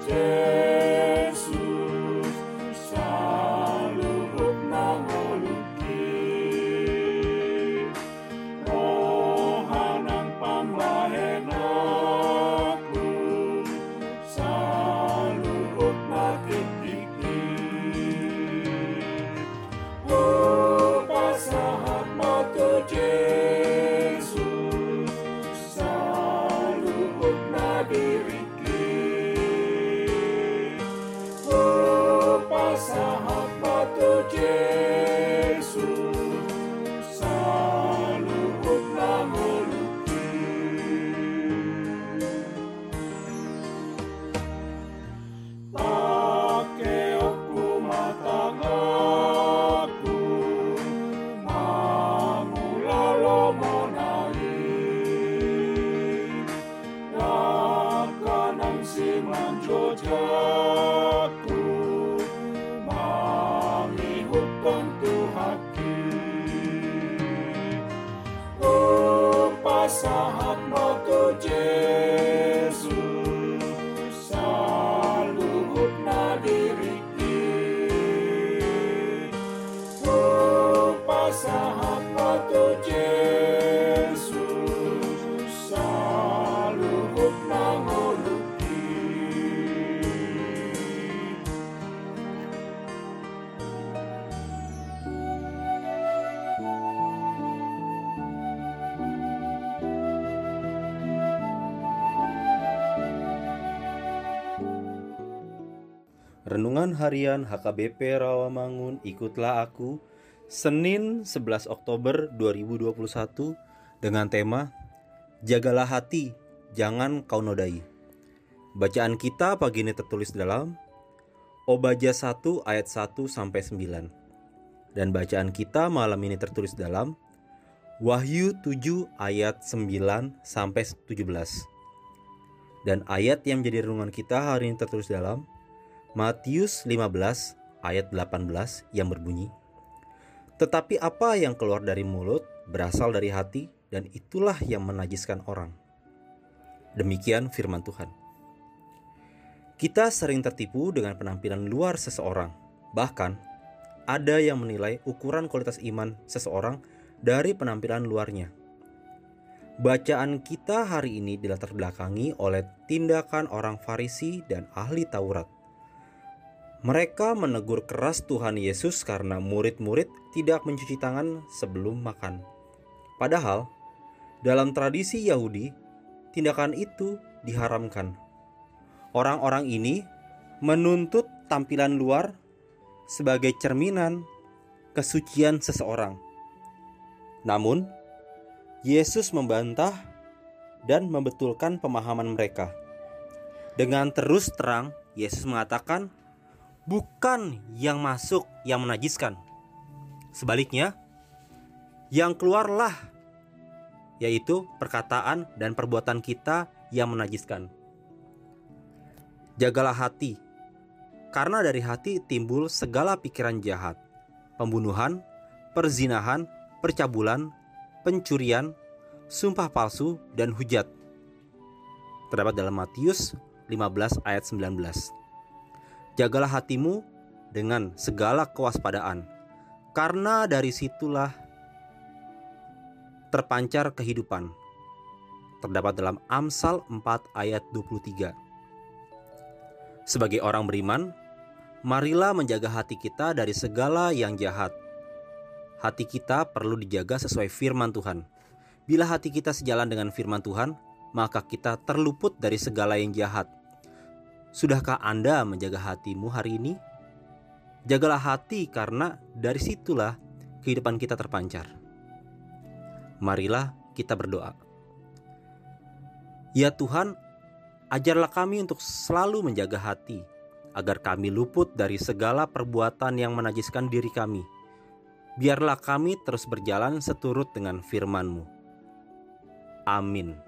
today. 보자 Renungan Harian HKBP Rawamangun Ikutlah Aku Senin 11 Oktober 2021 dengan tema Jagalah hati, jangan kau nodai. Bacaan kita pagi ini tertulis dalam Obaja 1 ayat 1 sampai 9. Dan bacaan kita malam ini tertulis dalam Wahyu 7 ayat 9 sampai 17. Dan ayat yang menjadi renungan kita hari ini tertulis dalam Matius 15 ayat 18 yang berbunyi Tetapi apa yang keluar dari mulut berasal dari hati dan itulah yang menajiskan orang. Demikian firman Tuhan. Kita sering tertipu dengan penampilan luar seseorang. Bahkan ada yang menilai ukuran kualitas iman seseorang dari penampilan luarnya. Bacaan kita hari ini dilatar belakangi oleh tindakan orang Farisi dan ahli Taurat mereka menegur keras Tuhan Yesus karena murid-murid tidak mencuci tangan sebelum makan. Padahal, dalam tradisi Yahudi, tindakan itu diharamkan. Orang-orang ini menuntut tampilan luar sebagai cerminan kesucian seseorang. Namun, Yesus membantah dan membetulkan pemahaman mereka. Dengan terus terang, Yesus mengatakan bukan yang masuk yang menajiskan. Sebaliknya, yang keluarlah yaitu perkataan dan perbuatan kita yang menajiskan. Jagalah hati, karena dari hati timbul segala pikiran jahat, pembunuhan, perzinahan, percabulan, pencurian, sumpah palsu, dan hujat. Terdapat dalam Matius 15 ayat 19. Jagalah hatimu dengan segala kewaspadaan, karena dari situlah terpancar kehidupan. Terdapat dalam Amsal 4 ayat 23. Sebagai orang beriman, marilah menjaga hati kita dari segala yang jahat. Hati kita perlu dijaga sesuai firman Tuhan. Bila hati kita sejalan dengan firman Tuhan, maka kita terluput dari segala yang jahat Sudahkah Anda menjaga hatimu hari ini? Jagalah hati karena dari situlah kehidupan kita terpancar. Marilah kita berdoa. Ya Tuhan, ajarlah kami untuk selalu menjaga hati, agar kami luput dari segala perbuatan yang menajiskan diri kami. Biarlah kami terus berjalan seturut dengan firman-Mu. Amin.